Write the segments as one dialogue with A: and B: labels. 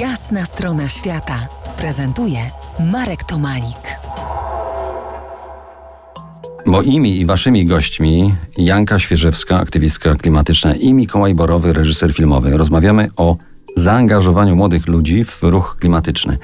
A: Jasna strona świata prezentuje Marek Tomalik.
B: Moimi i waszymi gośćmi Janka Świeżewska, aktywistka klimatyczna i Mikołaj Borowy, reżyser filmowy. Rozmawiamy o zaangażowaniu młodych ludzi w ruch klimatyczny.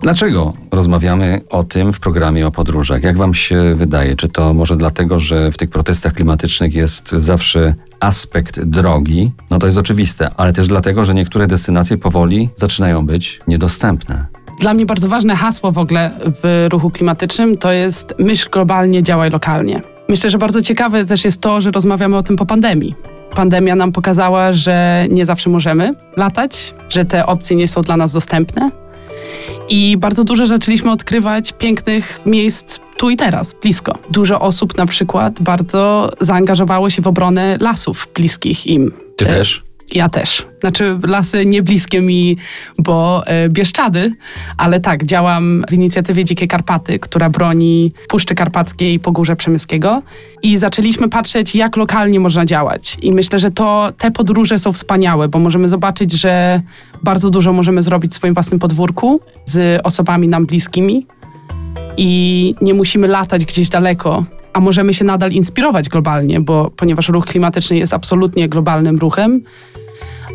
B: Dlaczego rozmawiamy o tym w programie o podróżach? Jak wam się wydaje? Czy to może dlatego, że w tych protestach klimatycznych jest zawsze aspekt drogi? No to jest oczywiste, ale też dlatego, że niektóre destynacje powoli zaczynają być niedostępne.
C: Dla mnie bardzo ważne hasło w ogóle w ruchu klimatycznym to jest myśl globalnie, działaj lokalnie. Myślę, że bardzo ciekawe też jest to, że rozmawiamy o tym po pandemii. Pandemia nam pokazała, że nie zawsze możemy latać, że te opcje nie są dla nas dostępne. I bardzo dużo zaczęliśmy odkrywać pięknych miejsc tu i teraz, blisko. Dużo osób na przykład bardzo zaangażowało się w obronę lasów bliskich im.
B: Ty też?
C: Ja też. Znaczy lasy nie bliskie mi, bo e, Bieszczady, ale tak, działam w inicjatywie Dzikie Karpaty, która broni Puszczy Karpackiej i Pogórza Przemyskiego i zaczęliśmy patrzeć, jak lokalnie można działać. I myślę, że to te podróże są wspaniałe, bo możemy zobaczyć, że bardzo dużo możemy zrobić w swoim własnym podwórku z osobami nam bliskimi i nie musimy latać gdzieś daleko, a możemy się nadal inspirować globalnie, bo ponieważ ruch klimatyczny jest absolutnie globalnym ruchem,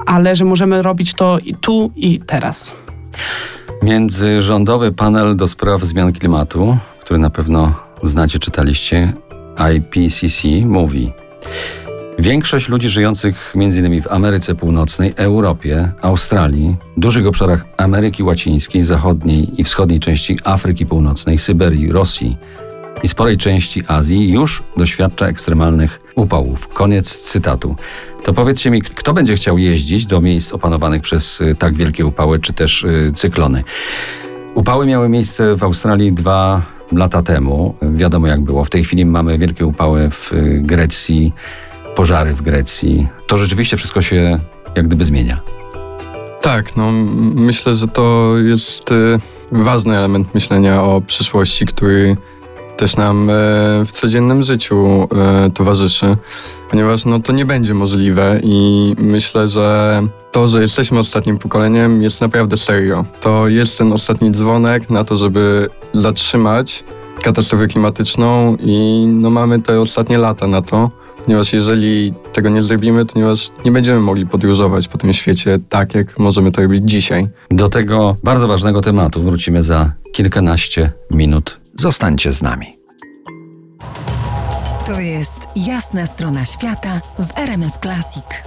C: ale że możemy robić to i tu i teraz.
B: Międzyrządowy panel do spraw zmian klimatu, który na pewno znacie, czytaliście, IPCC mówi: Większość ludzi żyjących m.in. w Ameryce Północnej, Europie, Australii, dużych obszarach Ameryki Łacińskiej, zachodniej i wschodniej części Afryki Północnej, Syberii, Rosji i sporej części Azji już doświadcza ekstremalnych upałów. Koniec cytatu. To powiedzcie mi, kto będzie chciał jeździć do miejsc opanowanych przez y, tak wielkie upały, czy też y, cyklony? Upały miały miejsce w Australii dwa lata temu. Wiadomo jak było. W tej chwili mamy wielkie upały w y, Grecji, pożary w Grecji. To rzeczywiście wszystko się jak gdyby zmienia.
D: Tak, no myślę, że to jest ważny element myślenia o przyszłości, który też nam e, w codziennym życiu e, towarzyszy, ponieważ no, to nie będzie możliwe i myślę, że to, że jesteśmy ostatnim pokoleniem jest naprawdę serio. To jest ten ostatni dzwonek na to, żeby zatrzymać katastrofę klimatyczną i no, mamy te ostatnie lata na to, ponieważ jeżeli tego nie zrobimy, to ponieważ nie będziemy mogli podróżować po tym świecie tak, jak możemy to robić dzisiaj.
B: Do tego bardzo ważnego tematu wrócimy za kilkanaście minut.
E: Zostańcie z nami.
A: To jest Jasna strona świata w RMS Classic.